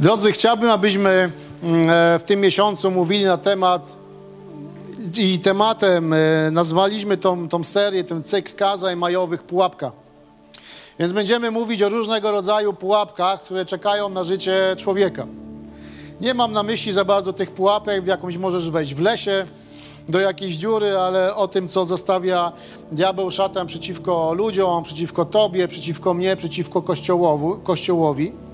Drodzy, chciałbym, abyśmy mm, e, w tym miesiącu mówili na temat i tematem e, nazwaliśmy tą, tą serię, ten cykl kazań majowych pułapka. Więc będziemy mówić o różnego rodzaju pułapkach, które czekają na życie człowieka. Nie mam na myśli za bardzo tych pułapek, w jakąś możesz wejść w lesie, do jakiejś dziury, ale o tym, co zostawia diabeł szatan przeciwko ludziom, przeciwko Tobie, przeciwko mnie, przeciwko Kościołowi.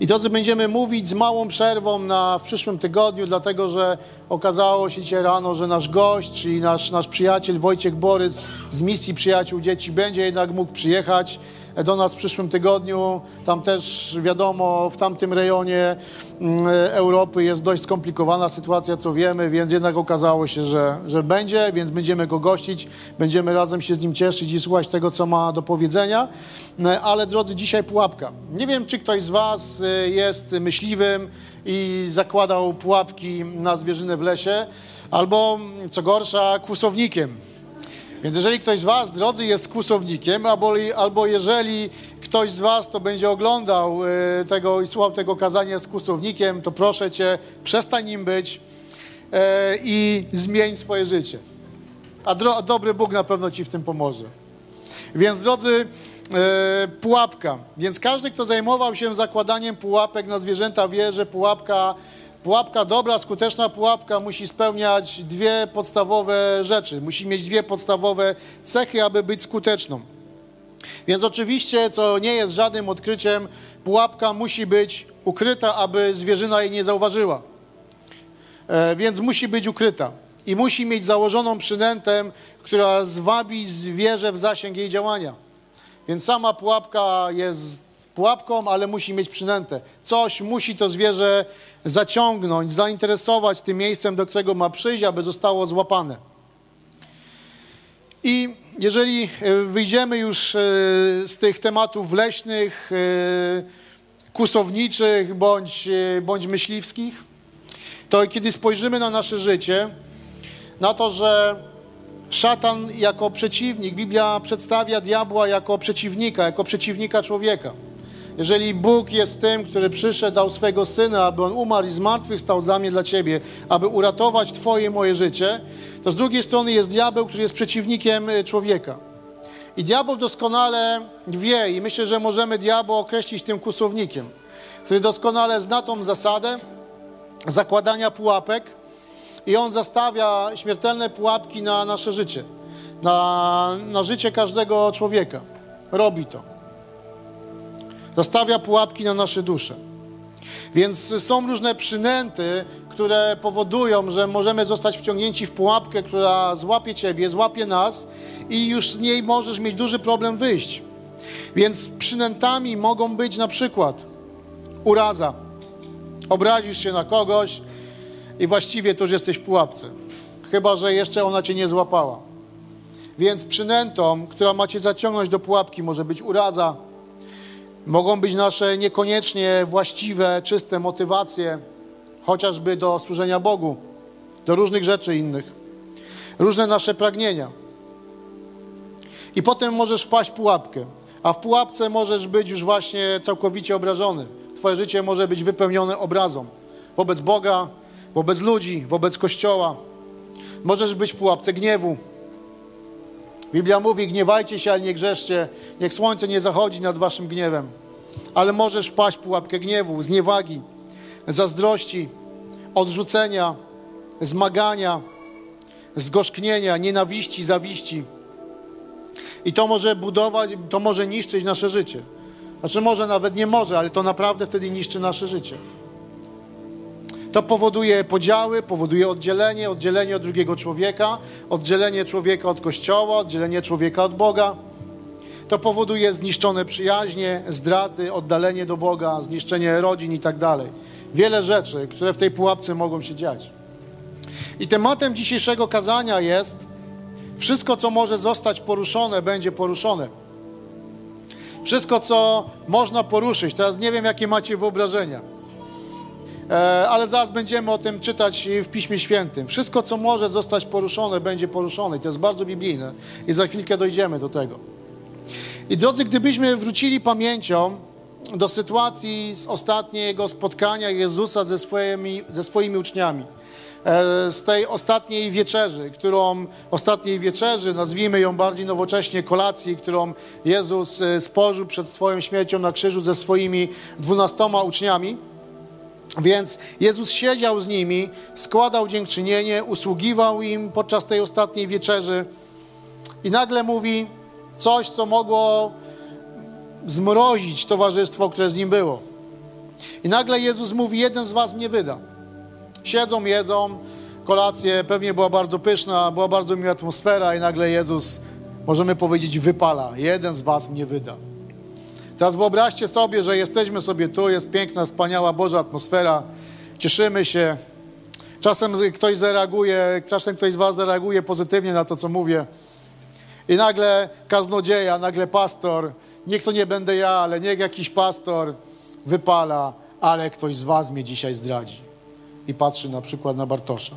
I drodzy, będziemy mówić z małą przerwą na, w przyszłym tygodniu, dlatego że okazało się dzisiaj rano, że nasz gość, czyli nasz, nasz przyjaciel Wojciech Borys z misji Przyjaciół Dzieci będzie jednak mógł przyjechać do nas w przyszłym tygodniu. Tam też wiadomo, w tamtym rejonie mm, Europy jest dość skomplikowana sytuacja, co wiemy, więc jednak okazało się, że, że będzie, więc będziemy go gościć, będziemy razem się z nim cieszyć i słuchać tego, co ma do powiedzenia. Mm, ale drodzy, dzisiaj pułapka. Nie wiem, czy ktoś z Was y, jest myśliwym i zakładał pułapki na zwierzynę w lesie, albo co gorsza, kłusownikiem. Więc jeżeli ktoś z Was, drodzy, jest kłusownikiem, albo, albo jeżeli ktoś z Was to będzie oglądał y, tego i słuchał tego kazania z kłusownikiem, to proszę Cię, przestań nim być y, i zmień swoje życie. A, dro, a dobry Bóg na pewno Ci w tym pomoże. Więc drodzy, y, pułapka. Więc każdy, kto zajmował się zakładaniem pułapek na zwierzęta, wie, że pułapka Pułapka dobra, skuteczna pułapka musi spełniać dwie podstawowe rzeczy. Musi mieć dwie podstawowe cechy, aby być skuteczną. Więc oczywiście, co nie jest żadnym odkryciem, pułapka musi być ukryta, aby zwierzyna jej nie zauważyła. E, więc musi być ukryta i musi mieć założoną przynętę, która zwabi zwierzę w zasięg jej działania. Więc sama pułapka jest pułapką, ale musi mieć przynętę. Coś musi to zwierzę zaciągnąć, zainteresować tym miejscem, do którego ma przyjść, aby zostało złapane. I jeżeli e, wyjdziemy już e, z tych tematów leśnych, e, kusowniczych bądź, bądź myśliwskich, to kiedy spojrzymy na nasze życie, na to, że szatan jako przeciwnik, Biblia przedstawia diabła jako przeciwnika, jako przeciwnika człowieka. Jeżeli Bóg jest tym, który przyszedł, dał swego Syna, aby On umarł i zmartwychwstał za mnie dla Ciebie, aby uratować Twoje moje życie, to z drugiej strony jest diabeł, który jest przeciwnikiem y, człowieka. I diabeł doskonale wie i myślę, że możemy diabła określić tym kusownikiem, który doskonale zna tą zasadę zakładania pułapek i on zastawia śmiertelne pułapki na nasze życie, na, na życie każdego człowieka. Robi to. Zastawia pułapki na nasze dusze. Więc są różne przynęty, które powodują, że możemy zostać wciągnięci w pułapkę, która złapie ciebie, złapie nas i już z niej możesz mieć duży problem wyjść. Więc przynętami mogą być na przykład uraza. Obrazisz się na kogoś i właściwie to już jesteś w pułapce. Chyba, że jeszcze ona cię nie złapała. Więc przynętą, która ma cię zaciągnąć do pułapki, może być uraza, Mogą być nasze niekoniecznie właściwe, czyste motywacje, chociażby do służenia Bogu, do różnych rzeczy innych, różne nasze pragnienia. I potem możesz wpaść w pułapkę, a w pułapce możesz być już właśnie całkowicie obrażony. Twoje życie może być wypełnione obrazą wobec Boga, wobec ludzi, wobec Kościoła. Możesz być w pułapce gniewu, Biblia mówi, gniewajcie się, ale nie grzeszcie. Niech słońce nie zachodzi nad waszym gniewem. Ale możesz wpaść w pułapkę gniewu, zniewagi, zazdrości, odrzucenia, zmagania, zgorzknienia, nienawiści, zawiści. I to może budować, to może niszczyć nasze życie. Znaczy może nawet nie może, ale to naprawdę wtedy niszczy nasze życie. To powoduje podziały, powoduje oddzielenie, oddzielenie od drugiego człowieka, oddzielenie człowieka od Kościoła, oddzielenie człowieka od Boga. To powoduje zniszczone przyjaźnie, zdrady, oddalenie do Boga, zniszczenie rodzin i tak dalej. Wiele rzeczy, które w tej pułapce mogą się dziać. I tematem dzisiejszego kazania jest wszystko, co może zostać poruszone, będzie poruszone. Wszystko, co można poruszyć. Teraz nie wiem, jakie macie wyobrażenia ale zaraz będziemy o tym czytać w Piśmie Świętym. Wszystko, co może zostać poruszone, będzie poruszone. I to jest bardzo biblijne. I za chwilkę dojdziemy do tego. I drodzy, gdybyśmy wrócili pamięcią do sytuacji z ostatniego spotkania Jezusa ze swoimi, ze swoimi uczniami. E, z tej ostatniej wieczerzy, którą, ostatniej wieczerzy, nazwijmy ją bardziej nowocześnie, kolacji, którą Jezus e, spożył przed swoją śmiercią na krzyżu ze swoimi dwunastoma uczniami. Więc Jezus siedział z nimi, składał dziękczynienie, usługiwał im podczas tej ostatniej wieczerzy i nagle mówi coś, co mogło zmrozić towarzystwo, które z nim było. I nagle Jezus mówi: Jeden z was mnie wyda. Siedzą, jedzą, kolację pewnie była bardzo pyszna, była bardzo miła atmosfera, i nagle Jezus, możemy powiedzieć, wypala: Jeden z was mnie wyda. Teraz wyobraźcie sobie, że jesteśmy sobie tu, jest piękna, wspaniała Boża atmosfera, cieszymy się. Czasem ktoś zareaguje, czasem ktoś z Was zareaguje pozytywnie na to, co mówię. I nagle kaznodzieja, nagle pastor, niech to nie będę ja, ale niech jakiś pastor wypala, ale ktoś z Was mnie dzisiaj zdradzi. I patrzy na przykład na Bartosza.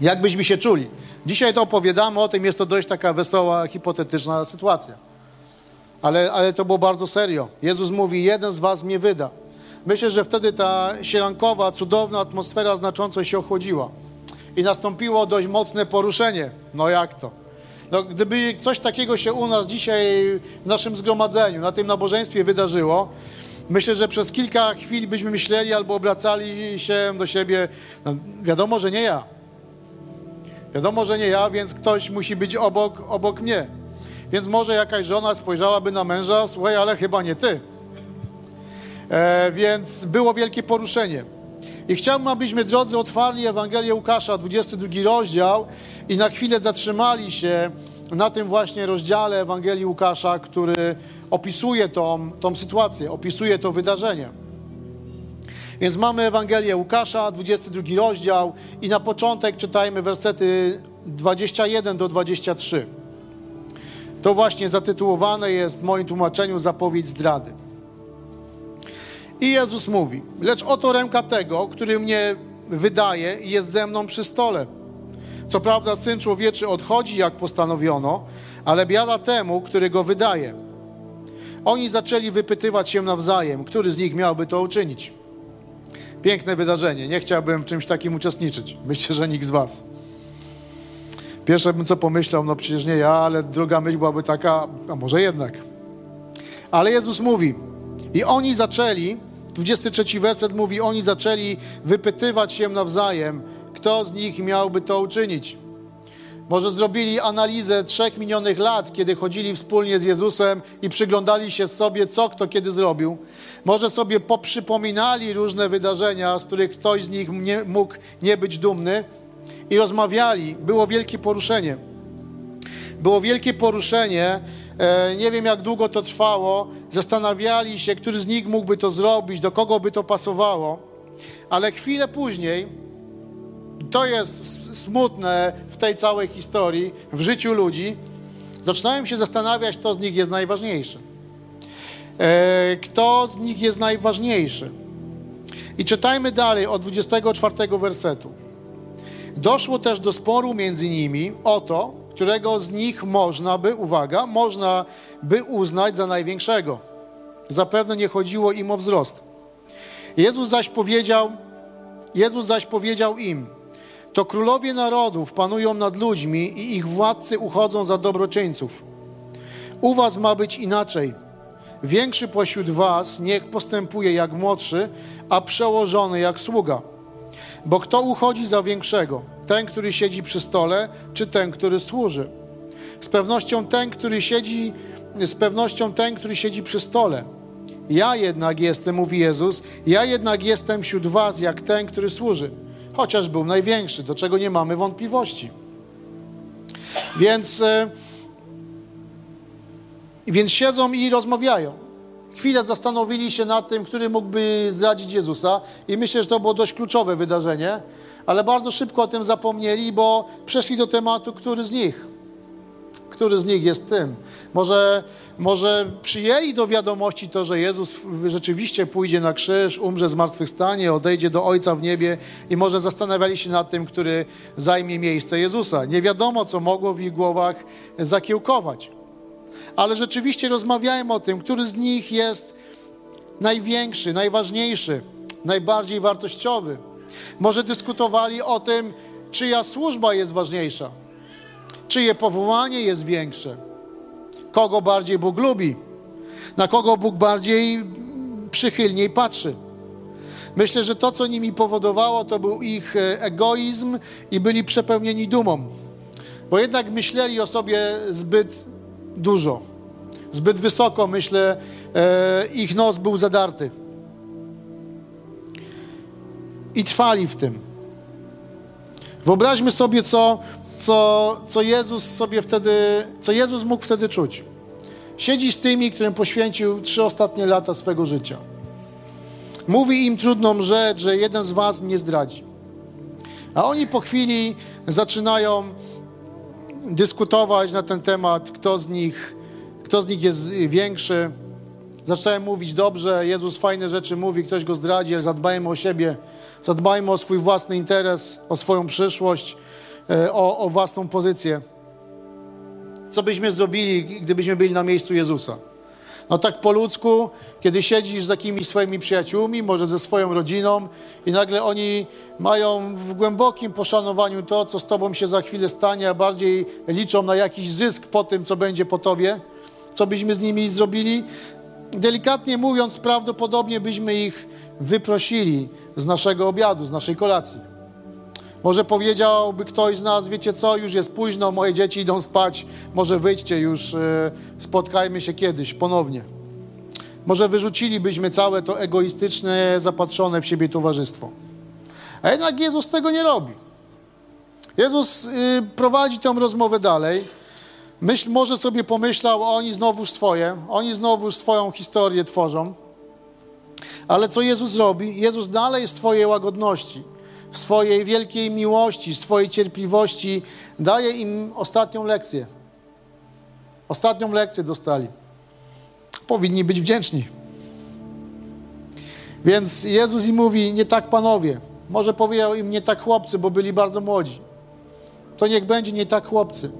Jak byśmy się czuli? Dzisiaj to opowiadamy o tym, jest to dość taka wesoła, hipotetyczna sytuacja. Ale, ale to było bardzo serio. Jezus mówi, jeden z was mnie wyda. Myślę, że wtedy ta sielankowa, cudowna atmosfera znacząco się ochłodziła. I nastąpiło dość mocne poruszenie. No jak to? No, gdyby coś takiego się u nas dzisiaj w naszym zgromadzeniu, na tym nabożeństwie wydarzyło, myślę, że przez kilka chwil byśmy myśleli albo obracali się do siebie. No, wiadomo, że nie ja. Wiadomo, że nie ja, więc ktoś musi być obok, obok mnie. Więc może jakaś żona spojrzałaby na męża, słuchaj, ale chyba nie ty. E, więc było wielkie poruszenie. I chciałbym, abyśmy, drodzy, otwarli Ewangelię Łukasza, 22 rozdział i na chwilę zatrzymali się na tym właśnie rozdziale Ewangelii Łukasza, który opisuje tą, tą sytuację, opisuje to wydarzenie. Więc mamy Ewangelię Łukasza, 22 rozdział i na początek czytajmy wersety 21 do 23. To właśnie zatytułowane jest w moim tłumaczeniu zapowiedź zdrady. I Jezus mówi: Lecz oto ręka tego, który mnie wydaje i jest ze mną przy stole. Co prawda, syn człowieczy odchodzi, jak postanowiono, ale biada temu, który go wydaje. Oni zaczęli wypytywać się nawzajem, który z nich miałby to uczynić. Piękne wydarzenie. Nie chciałbym w czymś takim uczestniczyć. Myślę, że nikt z Was. Pierwsze bym co pomyślał, no przecież nie ja, ale druga myśl byłaby taka, a może jednak. Ale Jezus mówi, i oni zaczęli, 23 werset mówi, oni zaczęli wypytywać się nawzajem, kto z nich miałby to uczynić. Może zrobili analizę trzech minionych lat, kiedy chodzili wspólnie z Jezusem i przyglądali się sobie, co kto kiedy zrobił. Może sobie poprzypominali różne wydarzenia, z których ktoś z nich nie, mógł nie być dumny i rozmawiali. Było wielkie poruszenie. Było wielkie poruszenie. E, nie wiem, jak długo to trwało. Zastanawiali się, który z nich mógłby to zrobić, do kogo by to pasowało. Ale chwilę później, to jest smutne w tej całej historii, w życiu ludzi, zaczynają się zastanawiać, kto z nich jest najważniejszy. E, kto z nich jest najważniejszy? I czytajmy dalej od 24 wersetu. Doszło też do sporu między nimi o to, którego z nich można by, uwaga, można by uznać za największego. Zapewne nie chodziło im o wzrost. Jezus zaś powiedział, Jezus zaś powiedział im, to królowie narodów panują nad ludźmi i ich władcy uchodzą za dobroczyńców. U was ma być inaczej. Większy pośród was niech postępuje jak młodszy, a przełożony jak sługa. Bo kto uchodzi za większego? Ten, który siedzi przy stole, czy ten, który służy? Z pewnością ten, który siedzi, z pewnością ten, który siedzi przy stole. Ja jednak jestem, mówi Jezus, ja jednak jestem wśród was jak ten, który służy. Chociaż był największy, do czego nie mamy wątpliwości. Więc, e, więc siedzą i rozmawiają chwilę zastanowili się nad tym, który mógłby zdradzić Jezusa i myślę, że to było dość kluczowe wydarzenie, ale bardzo szybko o tym zapomnieli, bo przeszli do tematu, który z nich, który z nich jest tym. Może, może przyjęli do wiadomości to, że Jezus rzeczywiście pójdzie na krzyż, umrze, zmartwychwstanie, odejdzie do Ojca w niebie i może zastanawiali się nad tym, który zajmie miejsce Jezusa. Nie wiadomo, co mogło w ich głowach zakiełkować. Ale rzeczywiście rozmawiałem o tym, który z nich jest największy, najważniejszy, najbardziej wartościowy. Może dyskutowali o tym, czyja służba jest ważniejsza, czyje powołanie jest większe, kogo bardziej Bóg lubi, na kogo Bóg bardziej przychylniej patrzy. Myślę, że to, co nimi powodowało, to był ich e, egoizm i byli przepełnieni dumą, bo jednak myśleli o sobie zbyt dużo, zbyt wysoko, myślę, e, ich nos był zadarty. I trwali w tym. Wyobraźmy sobie, co, co, co Jezus sobie wtedy, co Jezus mógł wtedy czuć. Siedzi z tymi, którym poświęcił trzy ostatnie lata swego życia. Mówi im trudną rzecz, że jeden z was mnie zdradzi. A oni po chwili zaczynają dyskutować na ten temat, kto z nich, kto z nich jest większy. Zaczynają mówić dobrze, Jezus fajne rzeczy mówi, ktoś go zdradzi, ale zadbajmy o siebie, zadbajmy o swój własny interes, o swoją przyszłość, e, o, o własną pozycję. Co byśmy zrobili, gdybyśmy byli na miejscu Jezusa? No tak po ludzku, kiedy siedzisz z jakimiś swoimi przyjaciółmi, może ze swoją rodziną i nagle oni mają w głębokim poszanowaniu to, co z tobą się za chwilę stanie, a bardziej liczą na jakiś zysk po tym, co będzie po tobie, co byśmy z nimi zrobili, delikatnie mówiąc, prawdopodobnie byśmy ich wyprosili z naszego obiadu, z naszej kolacji. Może powiedziałby ktoś z nas, wiecie co, już jest późno, moje dzieci idą spać, może wyjdźcie już, e, spotkajmy się kiedyś ponownie. Może wyrzucilibyśmy całe to egoistyczne, zapatrzone w siebie towarzystwo. A jednak Jezus tego nie robi. Jezus y, prowadzi tę rozmowę dalej. Myśl, może sobie pomyślał, oni znowuż swoje, oni znowuż swoją historię tworzą. Ale co Jezus robi? Jezus dalej w swojej łagodności, w swojej wielkiej miłości, w swojej cierpliwości daje im ostatnią lekcję. Ostatnią lekcję dostali. Powinni być wdzięczni. Więc Jezus im mówi, nie tak panowie. Może powiedział im nie tak chłopcy, bo byli bardzo młodzi. To niech będzie nie tak chłopcy.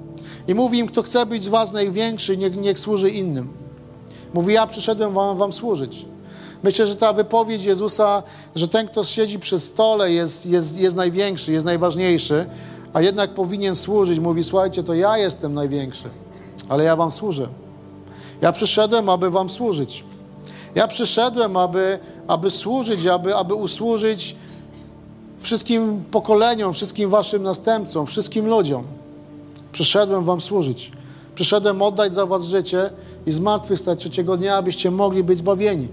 I mówi im, kto chce być z was największy, niech, niech służy innym. Mówi, ja przyszedłem wam, wam służyć. Myślę, że ta wypowiedź Jezusa, że ten, kto siedzi przy stole, jest, jest, jest największy, jest najważniejszy, a jednak powinien służyć. Mówi, słuchajcie, to ja jestem największy, ale ja wam służę. Ja przyszedłem, aby wam służyć. Ja przyszedłem, aby, aby służyć, aby, aby usłużyć wszystkim pokoleniom, wszystkim waszym następcom, wszystkim ludziom. Przyszedłem wam służyć. Przyszedłem oddać za was życie i zmartwychwstać trzeciego dnia, abyście mogli być zbawieni.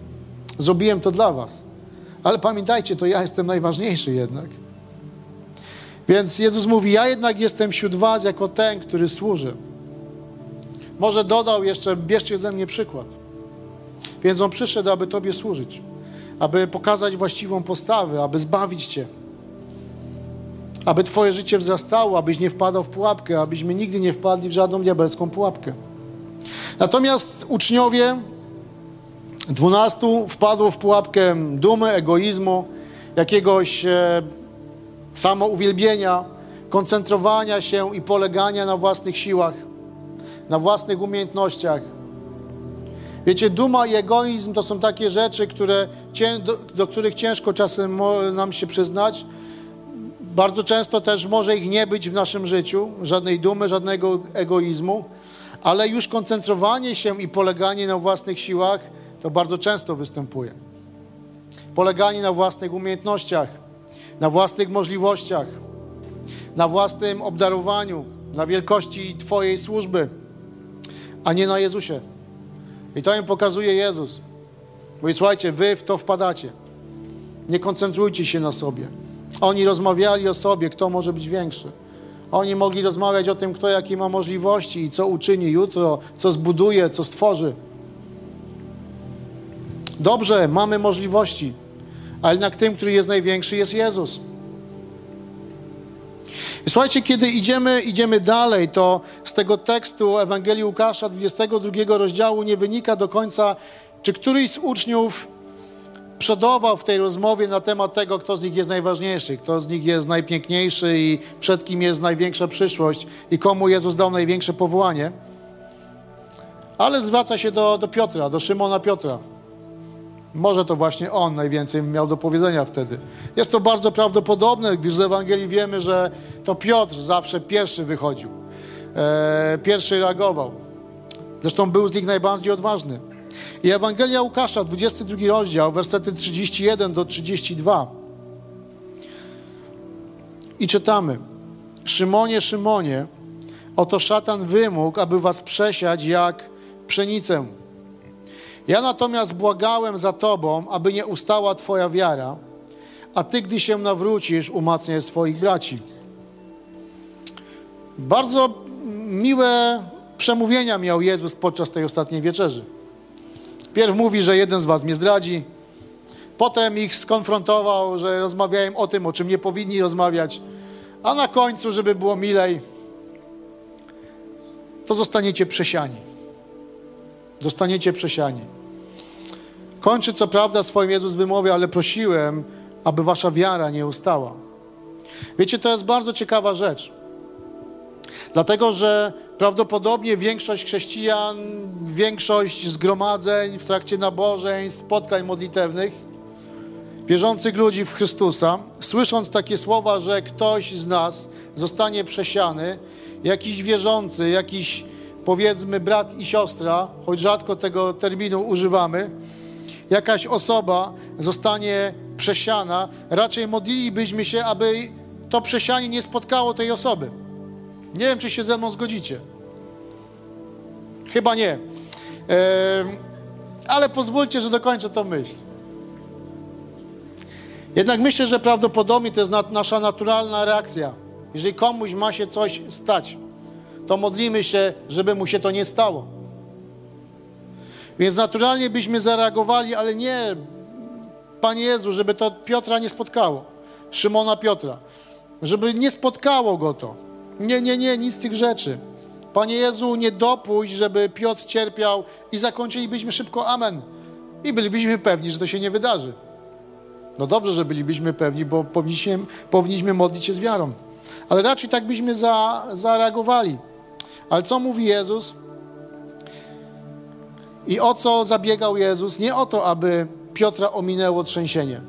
Zrobiłem to dla was. Ale pamiętajcie, to ja jestem najważniejszy jednak. Więc Jezus mówi, ja jednak jestem wśród was jako ten, który służy. Może dodał jeszcze, bierzcie ze mnie przykład. Więc On przyszedł, aby Tobie służyć, aby pokazać właściwą postawę, aby zbawić Cię, aby Twoje życie wzrastało, abyś nie wpadał w pułapkę, abyśmy nigdy nie wpadli w żadną diabelską pułapkę. Natomiast uczniowie dwunastu wpadło w pułapkę dumy, egoizmu, jakiegoś e, samouwielbienia, koncentrowania się i polegania na własnych siłach, na własnych umiejętnościach. Wiecie, duma i egoizm to są takie rzeczy, które, do, do których ciężko czasem nam się przyznać, bardzo często też może ich nie być w naszym życiu, żadnej dumy, żadnego egoizmu, ale już koncentrowanie się i poleganie na własnych siłach to bardzo często występuje. Poleganie na własnych umiejętnościach, na własnych możliwościach, na własnym obdarowaniu, na wielkości Twojej służby, a nie na Jezusie. I to im pokazuje Jezus. Mówi, słuchajcie, wy w to wpadacie. Nie koncentrujcie się na sobie. Oni rozmawiali o sobie, kto może być większy. Oni mogli rozmawiać o tym, kto jakie ma możliwości i co uczyni jutro, co zbuduje, co stworzy. Dobrze, mamy możliwości, ale jednak tym, który jest największy, jest Jezus. I słuchajcie, kiedy idziemy, idziemy dalej, to z tego tekstu Ewangelii Łukasza, 22 rozdziału, nie wynika do końca, czy któryś z uczniów przodował w tej rozmowie na temat tego, kto z nich jest najważniejszy, kto z nich jest najpiękniejszy i przed kim jest największa przyszłość i komu Jezus dał największe powołanie. Ale zwraca się do, do Piotra, do Szymona Piotra. Może to właśnie on najwięcej miał do powiedzenia wtedy. Jest to bardzo prawdopodobne, gdyż z Ewangelii wiemy, że to Piotr zawsze pierwszy wychodził, e, pierwszy reagował. Zresztą był z nich najbardziej odważny. I Ewangelia Łukasza, 22 rozdział, wersety 31 do 32. I czytamy: Szymonie, Szymonie, oto szatan wymógł, aby was przesiać jak pszenicę. Ja natomiast błagałem za Tobą, aby nie ustała Twoja wiara, a Ty, gdy się nawrócisz, umacniaj swoich braci. Bardzo miłe przemówienia miał Jezus podczas tej ostatniej wieczerzy. Pierw mówi, że jeden z Was mnie zdradzi, potem ich skonfrontował, że rozmawiają o tym, o czym nie powinni rozmawiać, a na końcu, żeby było milej, to zostaniecie przesiani. Zostaniecie przesiani. Kończy co prawda swoim Jezus wymowie, ale prosiłem, aby wasza wiara nie ustała. Wiecie, to jest bardzo ciekawa rzecz. Dlatego, że prawdopodobnie większość chrześcijan, większość zgromadzeń w trakcie nabożeń, spotkań modlitewnych, wierzących ludzi w Chrystusa, słysząc takie słowa, że ktoś z nas zostanie przesiany, jakiś wierzący, jakiś powiedzmy brat i siostra, choć rzadko tego terminu używamy, jakaś osoba zostanie przesiana, raczej modlilibyśmy się, aby to przesianie nie spotkało tej osoby. Nie wiem, czy się ze mną zgodzicie. Chyba nie. ale pozwólcie, że dokończę tą myśl. Jednak myślę, że prawdopodobnie to jest nasza naturalna reakcja. Jeżeli komuś ma się coś stać, to modlimy się, żeby mu się to nie stało. Więc naturalnie byśmy zareagowali, ale nie, Panie Jezu, żeby to Piotra nie spotkało, Szymona Piotra, żeby nie spotkało go to. Nie, nie, nie, nic z tych rzeczy. Panie Jezu, nie dopuść, żeby Piotr cierpiał i zakończylibyśmy szybko amen. I bylibyśmy pewni, że to się nie wydarzy. No dobrze, że bylibyśmy pewni, bo powinniśmy, powinniśmy modlić się z wiarą. Ale raczej tak byśmy za, zareagowali. Ale co mówi Jezus? I o co zabiegał Jezus? Nie o to, aby Piotra ominęło trzęsienie,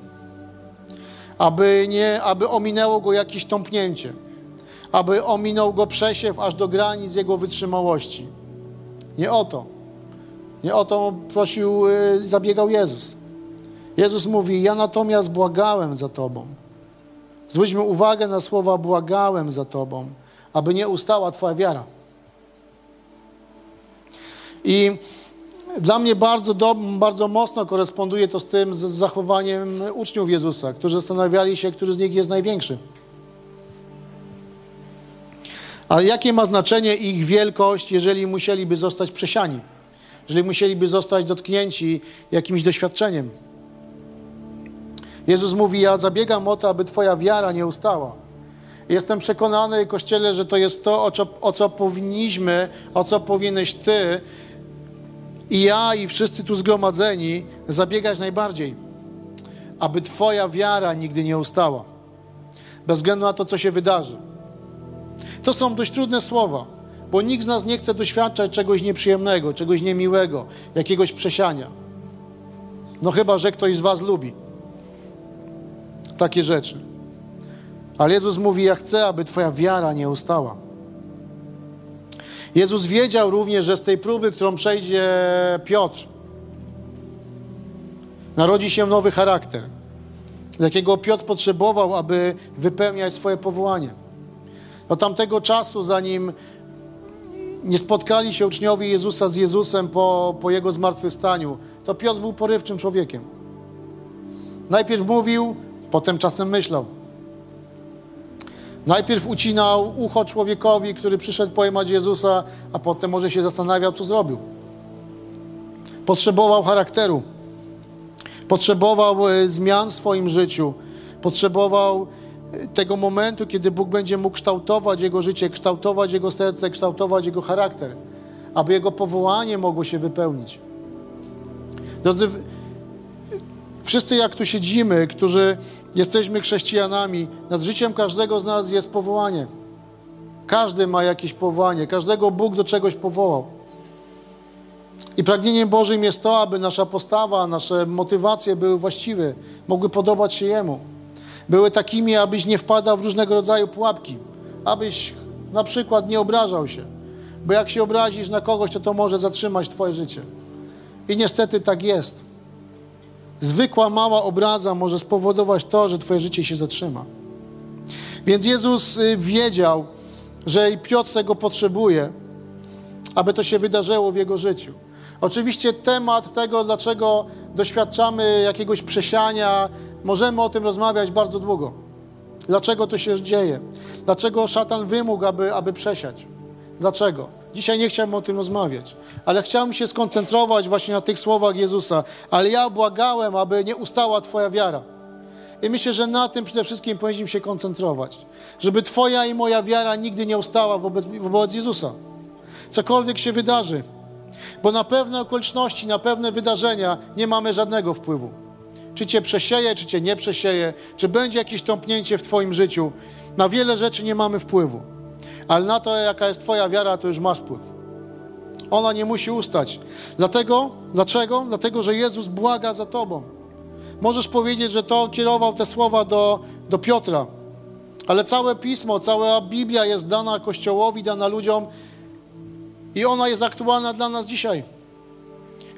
aby, nie, aby ominęło go jakieś tąpnięcie, aby ominął go przesiew aż do granic jego wytrzymałości. Nie o to. Nie o to prosił, y, zabiegał Jezus. Jezus mówi: Ja natomiast błagałem za Tobą. Zwróćmy uwagę na słowa błagałem za Tobą, aby nie ustała Twoja wiara. I dla mnie bardzo, do, bardzo mocno koresponduje to z tym z zachowaniem uczniów Jezusa, którzy zastanawiali się, który z nich jest największy. A jakie ma znaczenie ich wielkość, jeżeli musieliby zostać przesiani? Jeżeli musieliby zostać dotknięci jakimś doświadczeniem? Jezus mówi: Ja zabiegam o to, aby Twoja wiara nie ustała. Jestem przekonany, Kościele, że to jest to, o co, o co powinniśmy, o co powinieneś Ty i ja, i wszyscy tu zgromadzeni zabiegać najbardziej, aby Twoja wiara nigdy nie ustała, bez względu na to, co się wydarzy. To są dość trudne słowa, bo nikt z nas nie chce doświadczać czegoś nieprzyjemnego, czegoś niemiłego, jakiegoś przesiania. No chyba, że ktoś z Was lubi takie rzeczy. Ale Jezus mówi: Ja chcę, aby Twoja wiara nie ustała. Jezus wiedział również, że z tej próby, którą przejdzie Piotr, narodzi się nowy charakter, jakiego Piotr potrzebował, aby wypełniać swoje powołanie. Do tamtego czasu, zanim nie spotkali się uczniowie Jezusa z Jezusem po, po Jego zmartwychwstaniu, to Piotr był porywczym człowiekiem. Najpierw mówił, potem czasem myślał. Najpierw ucinał ucho człowiekowi, który przyszedł pojmać Jezusa, a potem może się zastanawiał, co zrobił. Potrzebował charakteru. Potrzebował e, zmian w swoim życiu. Potrzebował e, tego momentu, kiedy Bóg będzie mógł kształtować jego życie, kształtować jego serce, kształtować jego charakter, aby jego powołanie mogło się wypełnić. Drodzy, wszyscy jak tu siedzimy, którzy jesteśmy chrześcijanami, nad życiem każdego z nas jest powołanie. Każdy ma jakieś powołanie, każdego Bóg do czegoś powołał. I pragnieniem Bożym jest to, aby nasza postawa, nasze motywacje były właściwe, mogły podobać się Jemu. Były takimi, abyś nie wpadał w różnego rodzaju pułapki, abyś na przykład nie obrażał się, bo jak się obrazisz na kogoś, to to może zatrzymać Twoje życie. I niestety tak jest. Zwykła mała obraza może spowodować to, że Twoje życie się zatrzyma. Więc Jezus y, wiedział, że i Piotr tego potrzebuje, aby to się wydarzyło w jego życiu. Oczywiście temat tego, dlaczego doświadczamy jakiegoś przesiania, możemy o tym rozmawiać bardzo długo. Dlaczego to się dzieje? Dlaczego szatan wymógł, aby, aby przesiać? Dlaczego? Dzisiaj nie chciałbym o tym rozmawiać, ale chciałbym się skoncentrować właśnie na tych słowach Jezusa. Ale ja błagałem, aby nie ustała Twoja wiara. I myślę, że na tym przede wszystkim powinniśmy się koncentrować. Żeby Twoja i moja wiara nigdy nie ustała wobec, wobec Jezusa. Cokolwiek się wydarzy. Bo na pewne okoliczności, na pewne wydarzenia nie mamy żadnego wpływu. Czy Cię przesieje, czy Cię nie przesieje, czy będzie jakieś tąpnięcie w Twoim życiu. Na wiele rzeczy nie mamy wpływu. Ale na to, jaka jest Twoja wiara, to już masz wpływ. Ona nie musi ustać. Dlatego, dlaczego? Dlatego, że Jezus błaga za Tobą. Możesz powiedzieć, że to kierował te słowa do, do Piotra, ale całe pismo, cała Biblia jest dana Kościołowi, dana ludziom i ona jest aktualna dla nas dzisiaj.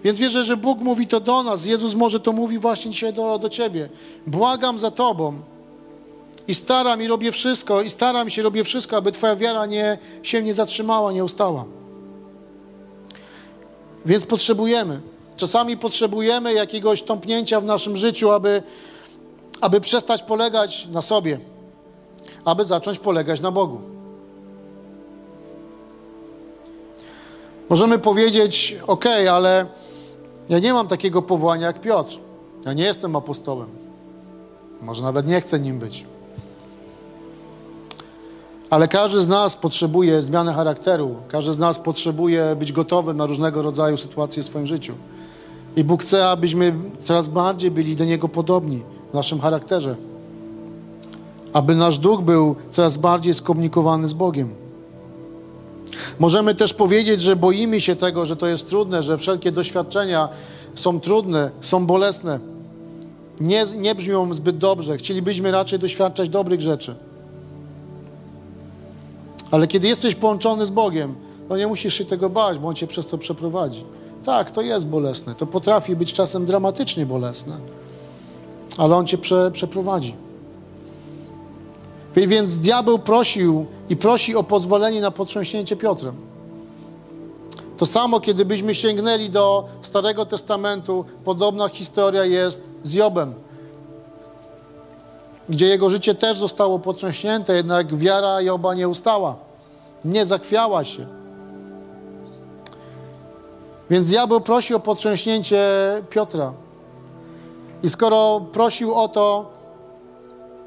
Więc wierzę, że Bóg mówi to do nas. Jezus może to mówi właśnie dzisiaj do, do Ciebie. Błagam za Tobą i staram i robię wszystko, i staram się, robię wszystko, aby Twoja wiara nie, się nie zatrzymała, nie ustała. Więc potrzebujemy. Czasami potrzebujemy jakiegoś tąpnięcia w naszym życiu, aby, aby przestać polegać na sobie, aby zacząć polegać na Bogu. Możemy powiedzieć, ok, ale ja nie mam takiego powołania jak Piotr. Ja nie jestem apostołem. Może nawet nie chcę nim być. Ale każdy z nas potrzebuje zmiany charakteru. Każdy z nas potrzebuje być gotowy na różnego rodzaju sytuacje w swoim życiu. I Bóg chce, abyśmy coraz bardziej byli do Niego podobni w naszym charakterze. Aby nasz duch był coraz bardziej skomunikowany z Bogiem. Możemy też powiedzieć, że boimy się tego, że to jest trudne, że wszelkie doświadczenia są trudne, są bolesne. Nie, nie brzmią zbyt dobrze. Chcielibyśmy raczej doświadczać dobrych rzeczy. Ale kiedy jesteś połączony z Bogiem, to nie musisz się tego bać, bo On cię przez to przeprowadzi. Tak, to jest bolesne. To potrafi być czasem dramatycznie bolesne. Ale On cię prze, przeprowadzi. Więc diabeł prosił i prosi o pozwolenie na potrząśnięcie Piotrem. To samo, kiedy byśmy sięgnęli do Starego Testamentu, podobna historia jest z Jobem, gdzie jego życie też zostało potrząśnięte, jednak wiara Joba nie ustała, nie zakwiała się. Więc diabeł prosił o potrząśnięcie Piotra. I skoro prosił o to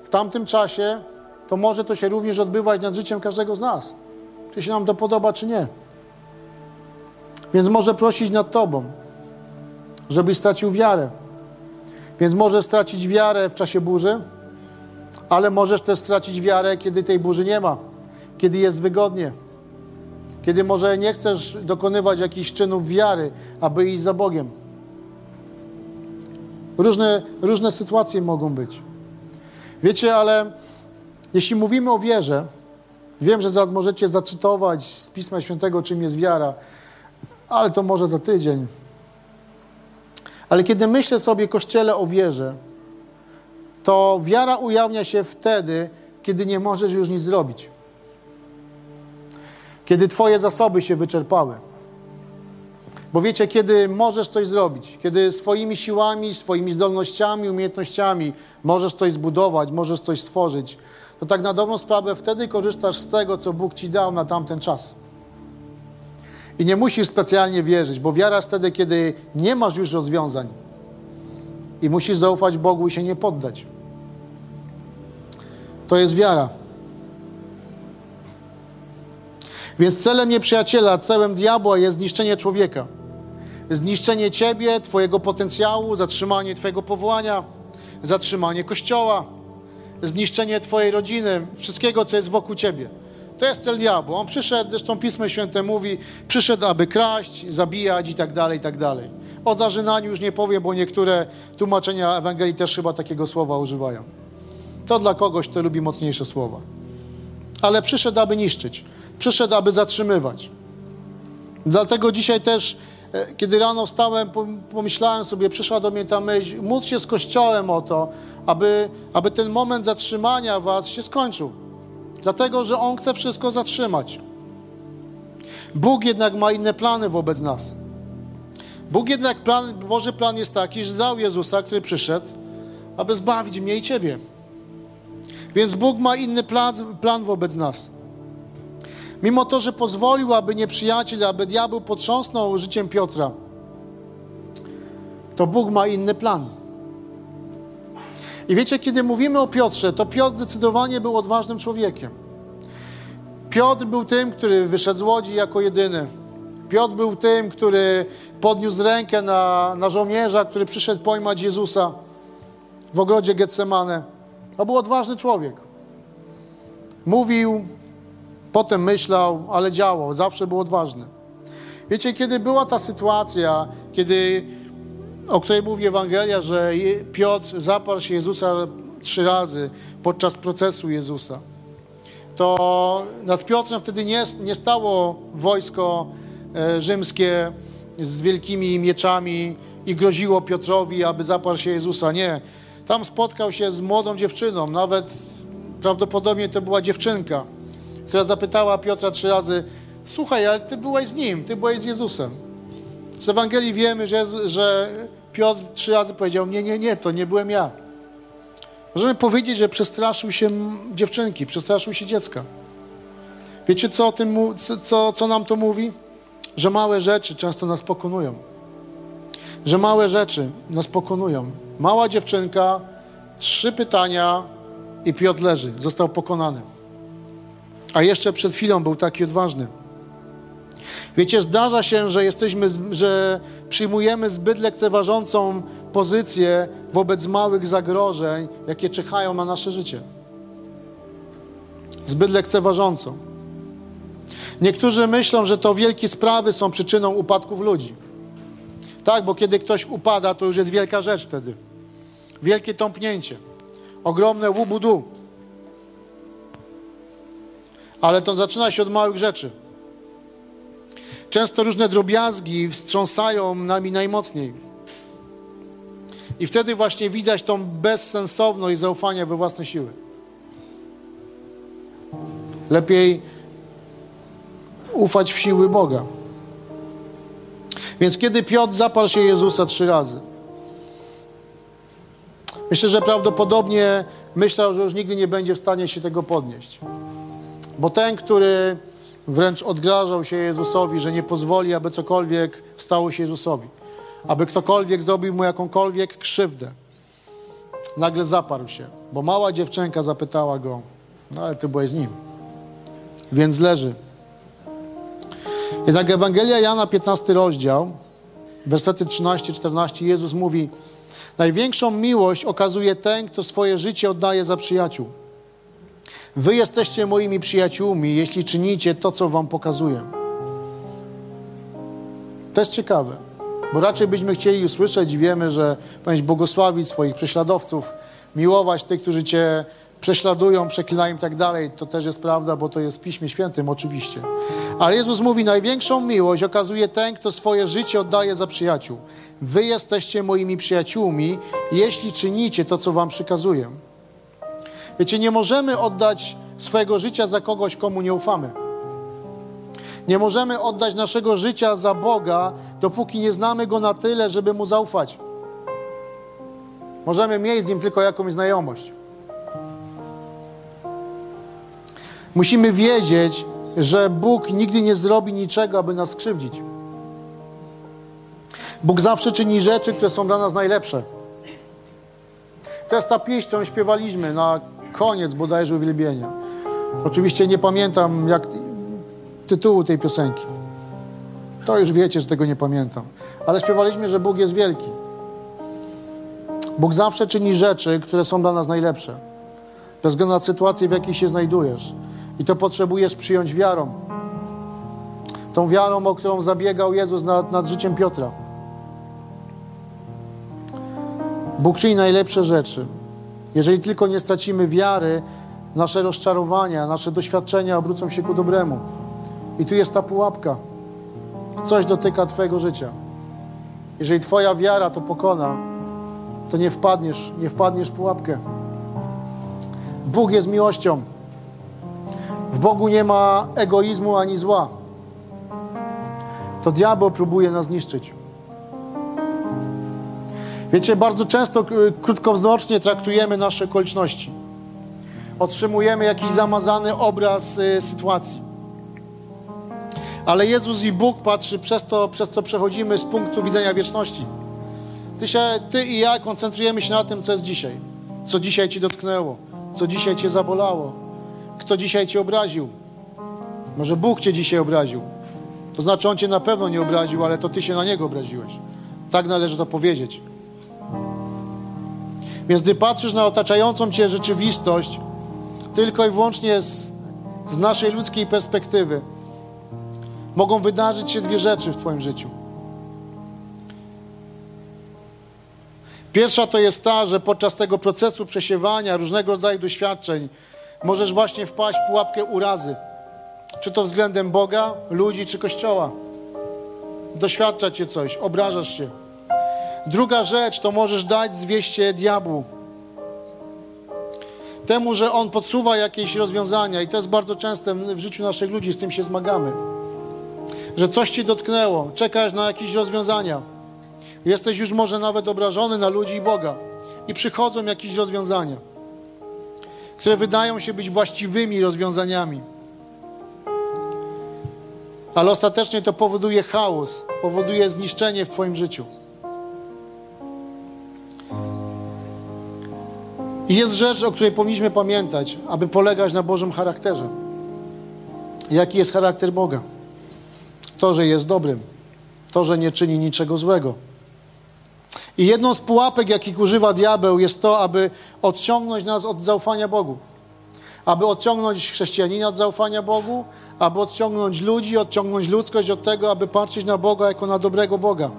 w tamtym czasie, to może to się również odbywać nad życiem każdego z nas. Czy się nam to podoba, czy nie. Więc może prosić nad Tobą, żebyś stracił wiarę. Więc możesz stracić wiarę w czasie burzy, ale możesz też stracić wiarę, kiedy tej burzy nie ma, kiedy jest wygodnie, kiedy może nie chcesz dokonywać jakichś czynów wiary, aby iść za Bogiem. Różne, różne sytuacje mogą być. Wiecie, ale jeśli mówimy o wierze, wiem, że zaraz możecie zacytować z Pisma Świętego, czym jest wiara, ale to może za tydzień. Ale kiedy myślę sobie, Kościele, o wierze, to wiara ujawnia się wtedy, kiedy nie możesz już nic zrobić. Kiedy Twoje zasoby się wyczerpały. Bo wiecie, kiedy możesz coś zrobić, kiedy swoimi siłami, swoimi zdolnościami, umiejętnościami możesz coś zbudować, możesz coś stworzyć, to tak na dobrą sprawę wtedy korzystasz z tego, co Bóg ci dał na tamten czas. I nie musisz specjalnie wierzyć, bo wiara jest wtedy, kiedy nie masz już rozwiązań. I musisz zaufać Bogu i się nie poddać. To jest wiara. Więc celem nieprzyjaciela, celem diabła jest zniszczenie człowieka. Zniszczenie ciebie, twojego potencjału, zatrzymanie twojego powołania, zatrzymanie kościoła, zniszczenie twojej rodziny, wszystkiego, co jest wokół ciebie. To jest cel diabła. On przyszedł, zresztą Pismo Święte mówi, przyszedł, aby kraść, zabijać i tak dalej, i tak dalej. O zażynaniu już nie powiem, bo niektóre tłumaczenia Ewangelii też chyba takiego słowa używają. To dla kogoś, kto lubi mocniejsze słowa. Ale przyszedł, aby niszczyć. Przyszedł, aby zatrzymywać. Dlatego dzisiaj też, e, kiedy rano wstałem, pomyślałem sobie, przyszła do mnie ta myśl, módl się z Kościołem o to, aby, aby ten moment zatrzymania was się skończył. Dlatego, że On chce wszystko zatrzymać. Bóg jednak ma inne plany wobec nas. Bóg jednak, plan, Boży plan jest taki, że dał Jezusa, który przyszedł, aby zbawić mnie i Ciebie. Więc Bóg ma inny plan, plan wobec nas. Mimo to, że pozwolił, aby nieprzyjaciel, aby diabeł potrząsnął życiem Piotra, to Bóg ma inny plan. I wiecie, kiedy mówimy o Piotrze, to Piotr zdecydowanie był odważnym człowiekiem. Piotr był tym, który wyszedł z łodzi jako jedyny. Piotr był tym, który podniósł rękę na, na żołnierza, który przyszedł pojmać Jezusa w ogrodzie Getsemane. To był odważny człowiek. Mówił, potem myślał, ale działał. Zawsze był odważny. Wiecie, kiedy była ta sytuacja, kiedy o której mówi Ewangelia, że Piotr zaparł się Jezusa trzy razy podczas procesu Jezusa, to nad Piotrem wtedy nie, nie stało wojsko e, rzymskie z wielkimi mieczami i groziło Piotrowi, aby zaparł się Jezusa. Nie. Tam spotkał się z młodą dziewczyną, nawet prawdopodobnie to była dziewczynka, która zapytała Piotra trzy razy: Słuchaj, ale ty byłeś z nim, ty byłeś z Jezusem. Z Ewangelii wiemy, że, że Piotr trzy razy powiedział: Nie, nie, nie, to nie byłem ja. Możemy powiedzieć, że przestraszył się dziewczynki, przestraszył się dziecka. Wiecie, co, o tym, co, co nam to mówi? Że małe rzeczy często nas pokonują. Że małe rzeczy nas pokonują. Mała dziewczynka, trzy pytania i Piotr leży, został pokonany. A jeszcze przed chwilą był taki odważny. Wiecie, zdarza się, że jesteśmy, że przyjmujemy zbyt lekceważącą pozycję wobec małych zagrożeń, jakie czekają na nasze życie. Zbyt lekceważącą. Niektórzy myślą, że to wielkie sprawy są przyczyną upadków ludzi. Tak, bo kiedy ktoś upada, to już jest wielka rzecz wtedy. Wielkie tąpnięcie. Ogromne łubudu. Ale to zaczyna się od małych rzeczy. Często różne drobiazgi wstrząsają nami najmocniej. I wtedy właśnie widać tą bezsensowność zaufania we własne siły. Lepiej ufać w siły Boga. Więc kiedy Piotr zaparł się Jezusa trzy razy, myślę, że prawdopodobnie myślał, że już nigdy nie będzie w stanie się tego podnieść. Bo ten, który wręcz odgrażał się Jezusowi, że nie pozwoli, aby cokolwiek stało się Jezusowi, aby ktokolwiek zrobił mu jakąkolwiek krzywdę. Nagle zaparł się, bo mała dziewczynka zapytała go, no ale ty byłeś z nim, więc leży. Jednak Ewangelia Jana, 15 rozdział, wersety 13-14, Jezus mówi, największą miłość okazuje ten, kto swoje życie oddaje za przyjaciół. Wy jesteście moimi przyjaciółmi, jeśli czynicie to, co wam pokazuję. To jest ciekawe, bo raczej byśmy chcieli usłyszeć i wiemy, że powinieneś błogosławić swoich prześladowców, miłować tych, którzy cię prześladują, przeklinają i tak dalej. To też jest prawda, bo to jest w Piśmie Świętym oczywiście. Ale Jezus mówi, największą miłość okazuje ten, kto swoje życie oddaje za przyjaciół. Wy jesteście moimi przyjaciółmi, jeśli czynicie to, co wam przykazuję. Wiecie, nie możemy oddać swojego życia za kogoś, komu nie ufamy. Nie możemy oddać naszego życia za Boga, dopóki nie znamy Go na tyle, żeby Mu zaufać. Możemy mieć z Nim tylko jakąś znajomość. Musimy wiedzieć, że Bóg nigdy nie zrobi niczego, aby nas skrzywdzić. Bóg zawsze czyni rzeczy, które są dla nas najlepsze. To jest ta pieśń, którą śpiewaliśmy na koniec bodajże uwielbienia. Oczywiście nie pamiętam jak tytułu tej piosenki. To już wiecie, że tego nie pamiętam. Ale śpiewaliśmy, że Bóg jest wielki. Bóg zawsze czyni rzeczy, które są dla nas najlepsze. Bez względu na sytuację, w jakiej się znajdujesz. I to potrzebujesz przyjąć wiarą. Tą wiarą, o którą zabiegał Jezus nad, nad życiem Piotra. Bóg czyni najlepsze rzeczy. Jeżeli tylko nie stracimy wiary, nasze rozczarowania, nasze doświadczenia obrócą się ku dobremu. I tu jest ta pułapka. Coś dotyka Twojego życia. Jeżeli Twoja wiara to pokona, to nie wpadniesz, nie wpadniesz w pułapkę. Bóg jest miłością. W Bogu nie ma egoizmu ani zła. To diabeł próbuje nas zniszczyć. Wiecie, bardzo często krótkowzrocznie traktujemy nasze okoliczności. Otrzymujemy jakiś zamazany obraz y, sytuacji. Ale Jezus i Bóg patrzy przez to, przez co przechodzimy z punktu widzenia wieczności. Ty, się, ty i ja koncentrujemy się na tym, co jest dzisiaj. Co dzisiaj Ci dotknęło. Co dzisiaj Cię zabolało. Kto dzisiaj Cię obraził. Może Bóg Cię dzisiaj obraził. To znaczy, On Cię na pewno nie obraził, ale to Ty się na Niego obraziłeś. Tak należy to powiedzieć. Więc gdy patrzysz na otaczającą Cię rzeczywistość, tylko i wyłącznie z, z naszej ludzkiej perspektywy, mogą wydarzyć się dwie rzeczy w Twoim życiu. Pierwsza to jest ta, że podczas tego procesu przesiewania różnego rodzaju doświadczeń możesz właśnie wpaść w pułapkę urazy. Czy to względem Boga, ludzi, czy Kościoła. Doświadcza cię coś, obrażasz się. Druga rzecz to możesz dać zwieście diabłu. Temu, że on podsuwa jakieś rozwiązania, i to jest bardzo częste w życiu naszych ludzi, z tym się zmagamy. Że coś ci dotknęło, czekasz na jakieś rozwiązania. Jesteś już może nawet obrażony na ludzi i Boga. I przychodzą jakieś rozwiązania, które wydają się być właściwymi rozwiązaniami. Ale ostatecznie to powoduje chaos, powoduje zniszczenie w Twoim życiu. I jest rzecz, o której powinniśmy pamiętać, aby polegać na Bożym charakterze. Jaki jest charakter Boga? To, że jest dobrym, to, że nie czyni niczego złego. I jedną z pułapek, jakich używa diabeł, jest to, aby odciągnąć nas od zaufania Bogu. Aby odciągnąć chrześcijanina od zaufania Bogu, aby odciągnąć ludzi, odciągnąć ludzkość od tego, aby patrzeć na Boga jako na dobrego Boga.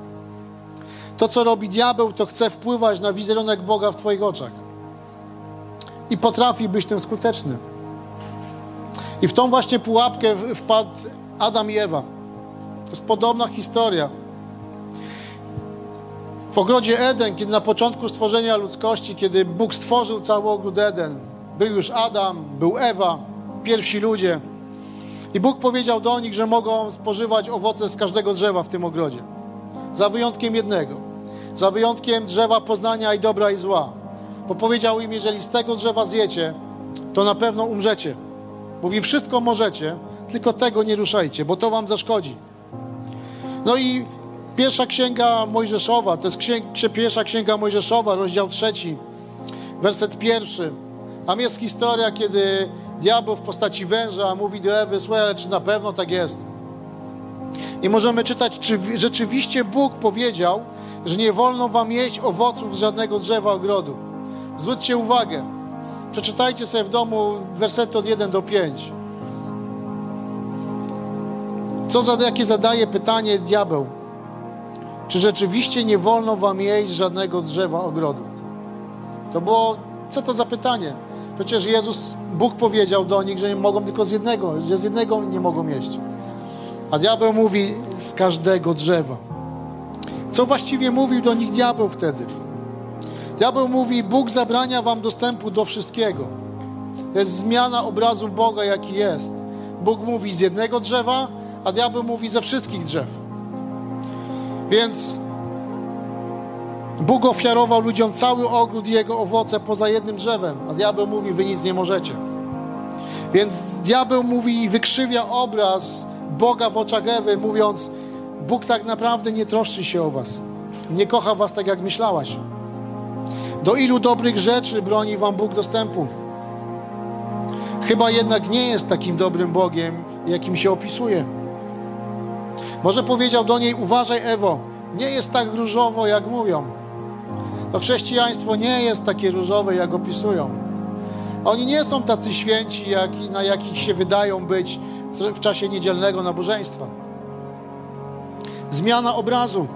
To, co robi diabeł, to chce wpływać na wizerunek Boga w Twoich oczach. I potrafi być tym skuteczny. I w tą właśnie pułapkę wpadł Adam i Ewa. To jest podobna historia. W ogrodzie Eden, kiedy na początku stworzenia ludzkości, kiedy Bóg stworzył cały ogród Eden, był już Adam, był Ewa, pierwsi ludzie. I Bóg powiedział do nich, że mogą spożywać owoce z każdego drzewa w tym ogrodzie. Za wyjątkiem jednego. Za wyjątkiem drzewa poznania i dobra i zła. Bo powiedział im, jeżeli z tego drzewa zjecie, to na pewno umrzecie. Mówi, wszystko możecie, tylko tego nie ruszajcie, bo to wam zaszkodzi. No i Pierwsza księga Mojżeszowa, to jest księg, pierwsza księga Mojżeszowa, rozdział trzeci, werset pierwszy. Tam jest historia, kiedy diabeł w postaci węża mówi do Ewy, słuchaj, czy na pewno tak jest? I możemy czytać, czy rzeczywiście Bóg powiedział, że nie wolno wam jeść owoców z żadnego drzewa ogrodu. Zwróćcie uwagę. Przeczytajcie sobie w domu wersety od 1 do 5. Co za, jakie zadaje pytanie diabeł? Czy rzeczywiście nie wolno wam jeść żadnego drzewa ogrodu? To było, co to za pytanie? Przecież Jezus, Bóg powiedział do nich, że nie mogą tylko z jednego, że z jednego nie mogą jeść. A diabeł mówi z każdego drzewa. Co właściwie mówił do nich diabeł wtedy? Diabeł mówi, Bóg zabrania wam dostępu do wszystkiego. To jest zmiana obrazu Boga, jaki jest. Bóg mówi z jednego drzewa, a diabeł mówi ze wszystkich drzew. Więc Bóg ofiarował ludziom cały ogród i jego owoce poza jednym drzewem, a diabeł mówi, wy nic nie możecie. Więc diabeł mówi i wykrzywia obraz Boga w oczach Ewy, mówiąc, Bóg tak naprawdę nie troszczy się o was. Nie kocha was tak, jak myślałaś. Do ilu dobrych rzeczy broni wam Bóg dostępu? Chyba jednak nie jest takim dobrym Bogiem, jakim się opisuje. Może powiedział do niej: Uważaj, Ewo, nie jest tak różowo, jak mówią. To chrześcijaństwo nie jest takie różowe, jak opisują. Oni nie są tacy święci, jak, na jakich się wydają być w czasie niedzielnego nabożeństwa. Zmiana obrazu.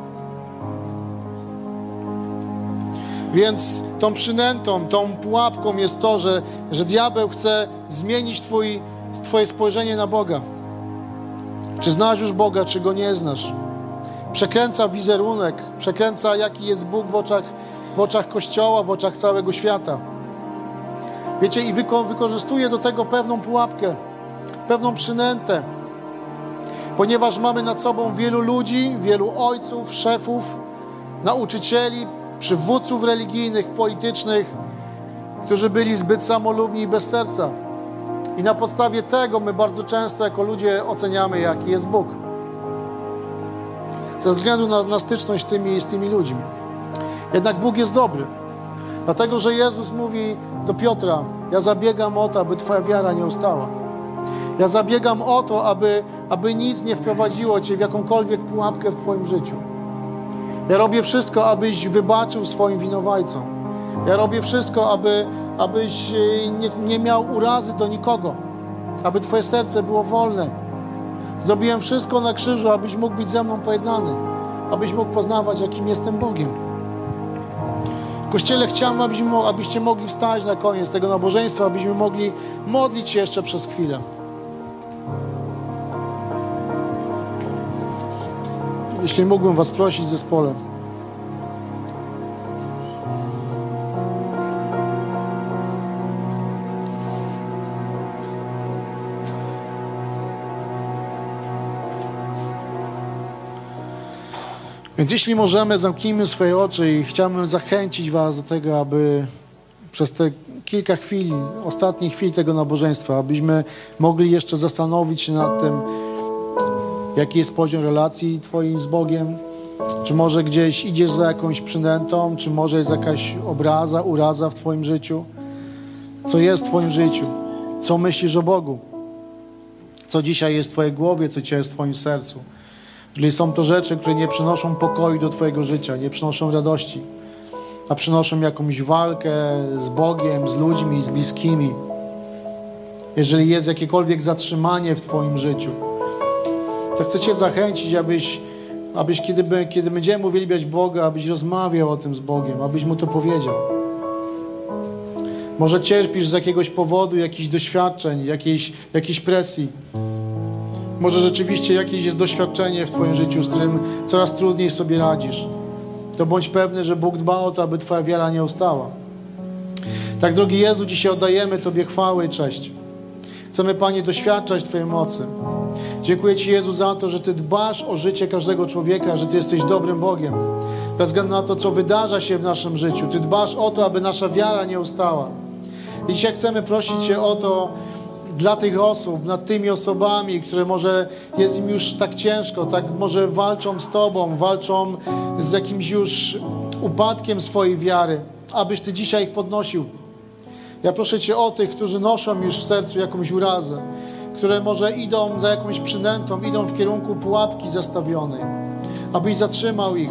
Więc tą przynętą, tą pułapką jest to, że, że diabeł chce zmienić twój, Twoje spojrzenie na Boga. Czy znasz już Boga, czy go nie znasz? Przekręca wizerunek, przekręca jaki jest Bóg w oczach, w oczach Kościoła, w oczach całego świata. Wiecie, i wyko wykorzystuje do tego pewną pułapkę, pewną przynętę, ponieważ mamy nad sobą wielu ludzi, wielu ojców, szefów, nauczycieli, przywódców religijnych, politycznych, którzy byli zbyt samolubni i bez serca. I na podstawie tego my bardzo często jako ludzie oceniamy, jaki jest Bóg. Ze względu na, na styczność tymi, z tymi ludźmi. Jednak Bóg jest dobry. Dlatego, że Jezus mówi do Piotra: Ja zabiegam o to, aby Twoja wiara nie ustała. Ja zabiegam o to, aby, aby nic nie wprowadziło Cię w jakąkolwiek pułapkę w Twoim życiu. Ja robię wszystko, abyś wybaczył swoim winowajcom. Ja robię wszystko, aby, abyś e, nie, nie miał urazy do nikogo, aby Twoje serce było wolne. Zrobiłem wszystko na krzyżu, abyś mógł być ze mną pojednany, abyś mógł poznawać, jakim jestem Bogiem. Kościele chciałem, abyśmy, abyście mogli wstać na koniec tego nabożeństwa, abyśmy mogli modlić się jeszcze przez chwilę. Jeśli mógłbym Was prosić zespole. Więc jeśli możemy, zamknijmy swoje oczy i chciałbym zachęcić Was do tego, aby przez te kilka chwil, ostatnich chwil tego nabożeństwa, abyśmy mogli jeszcze zastanowić się nad tym, jaki jest poziom relacji Twoim z Bogiem. Czy może gdzieś idziesz za jakąś przynętą, czy może jest jakaś obraza, uraza w Twoim życiu? Co jest w Twoim życiu? Co myślisz o Bogu? Co dzisiaj jest w Twojej głowie, co dzisiaj jest w Twoim sercu? Jeżeli są to rzeczy, które nie przynoszą pokoju do Twojego życia, nie przynoszą radości, a przynoszą jakąś walkę z Bogiem, z ludźmi, z bliskimi, jeżeli jest jakiekolwiek zatrzymanie w Twoim życiu, to chcę Cię zachęcić, abyś, abyś kiedy, kiedy będziemy uwielbiać Boga, abyś rozmawiał o tym z Bogiem, abyś Mu to powiedział. Może cierpisz z jakiegoś powodu, jakichś doświadczeń, jakiejś, jakiejś presji. Może rzeczywiście jakieś jest doświadczenie w Twoim życiu, z którym coraz trudniej sobie radzisz. To bądź pewny, że Bóg dba o to, aby Twoja wiara nie ustała. Tak, drogi Jezu, dzisiaj oddajemy Tobie chwałę i cześć. Chcemy, Panie, doświadczać Twojej mocy. Dziękuję Ci, Jezu, za to, że Ty dbasz o życie każdego człowieka, że Ty jesteś dobrym Bogiem. Bez względu na to, co wydarza się w naszym życiu. Ty dbasz o to, aby nasza wiara nie ustała. I dzisiaj chcemy prosić Cię o to, dla tych osób, nad tymi osobami, które może jest im już tak ciężko, tak może walczą z Tobą, walczą z jakimś już upadkiem swojej wiary, abyś Ty dzisiaj ich podnosił. Ja proszę Cię o tych, którzy noszą już w sercu jakąś urazę, które może idą za jakąś przynętą, idą w kierunku pułapki zastawionej, abyś zatrzymał ich,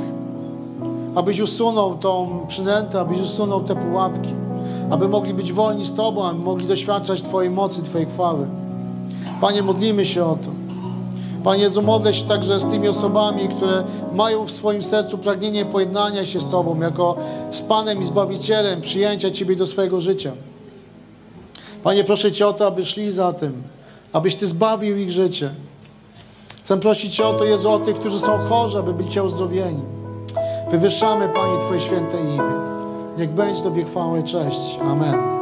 abyś usunął tą przynętę, abyś usunął te pułapki aby mogli być wolni z Tobą, aby mogli doświadczać Twojej mocy, Twojej chwały. Panie, modlimy się o to. Panie Jezu, modlę się także z tymi osobami, które mają w swoim sercu pragnienie pojednania się z Tobą, jako z Panem i Zbawicielem, przyjęcia Ciebie do swojego życia. Panie, proszę Cię o to, aby szli za tym, abyś Ty zbawił ich życie. Chcę prosić Cię o to, Jezu, o tych, którzy są chorzy, aby byli Cię uzdrowieni. Wywyższamy, Panie, Twoje święte imię. Niech będzie Tobie chwała i cześć. Amen.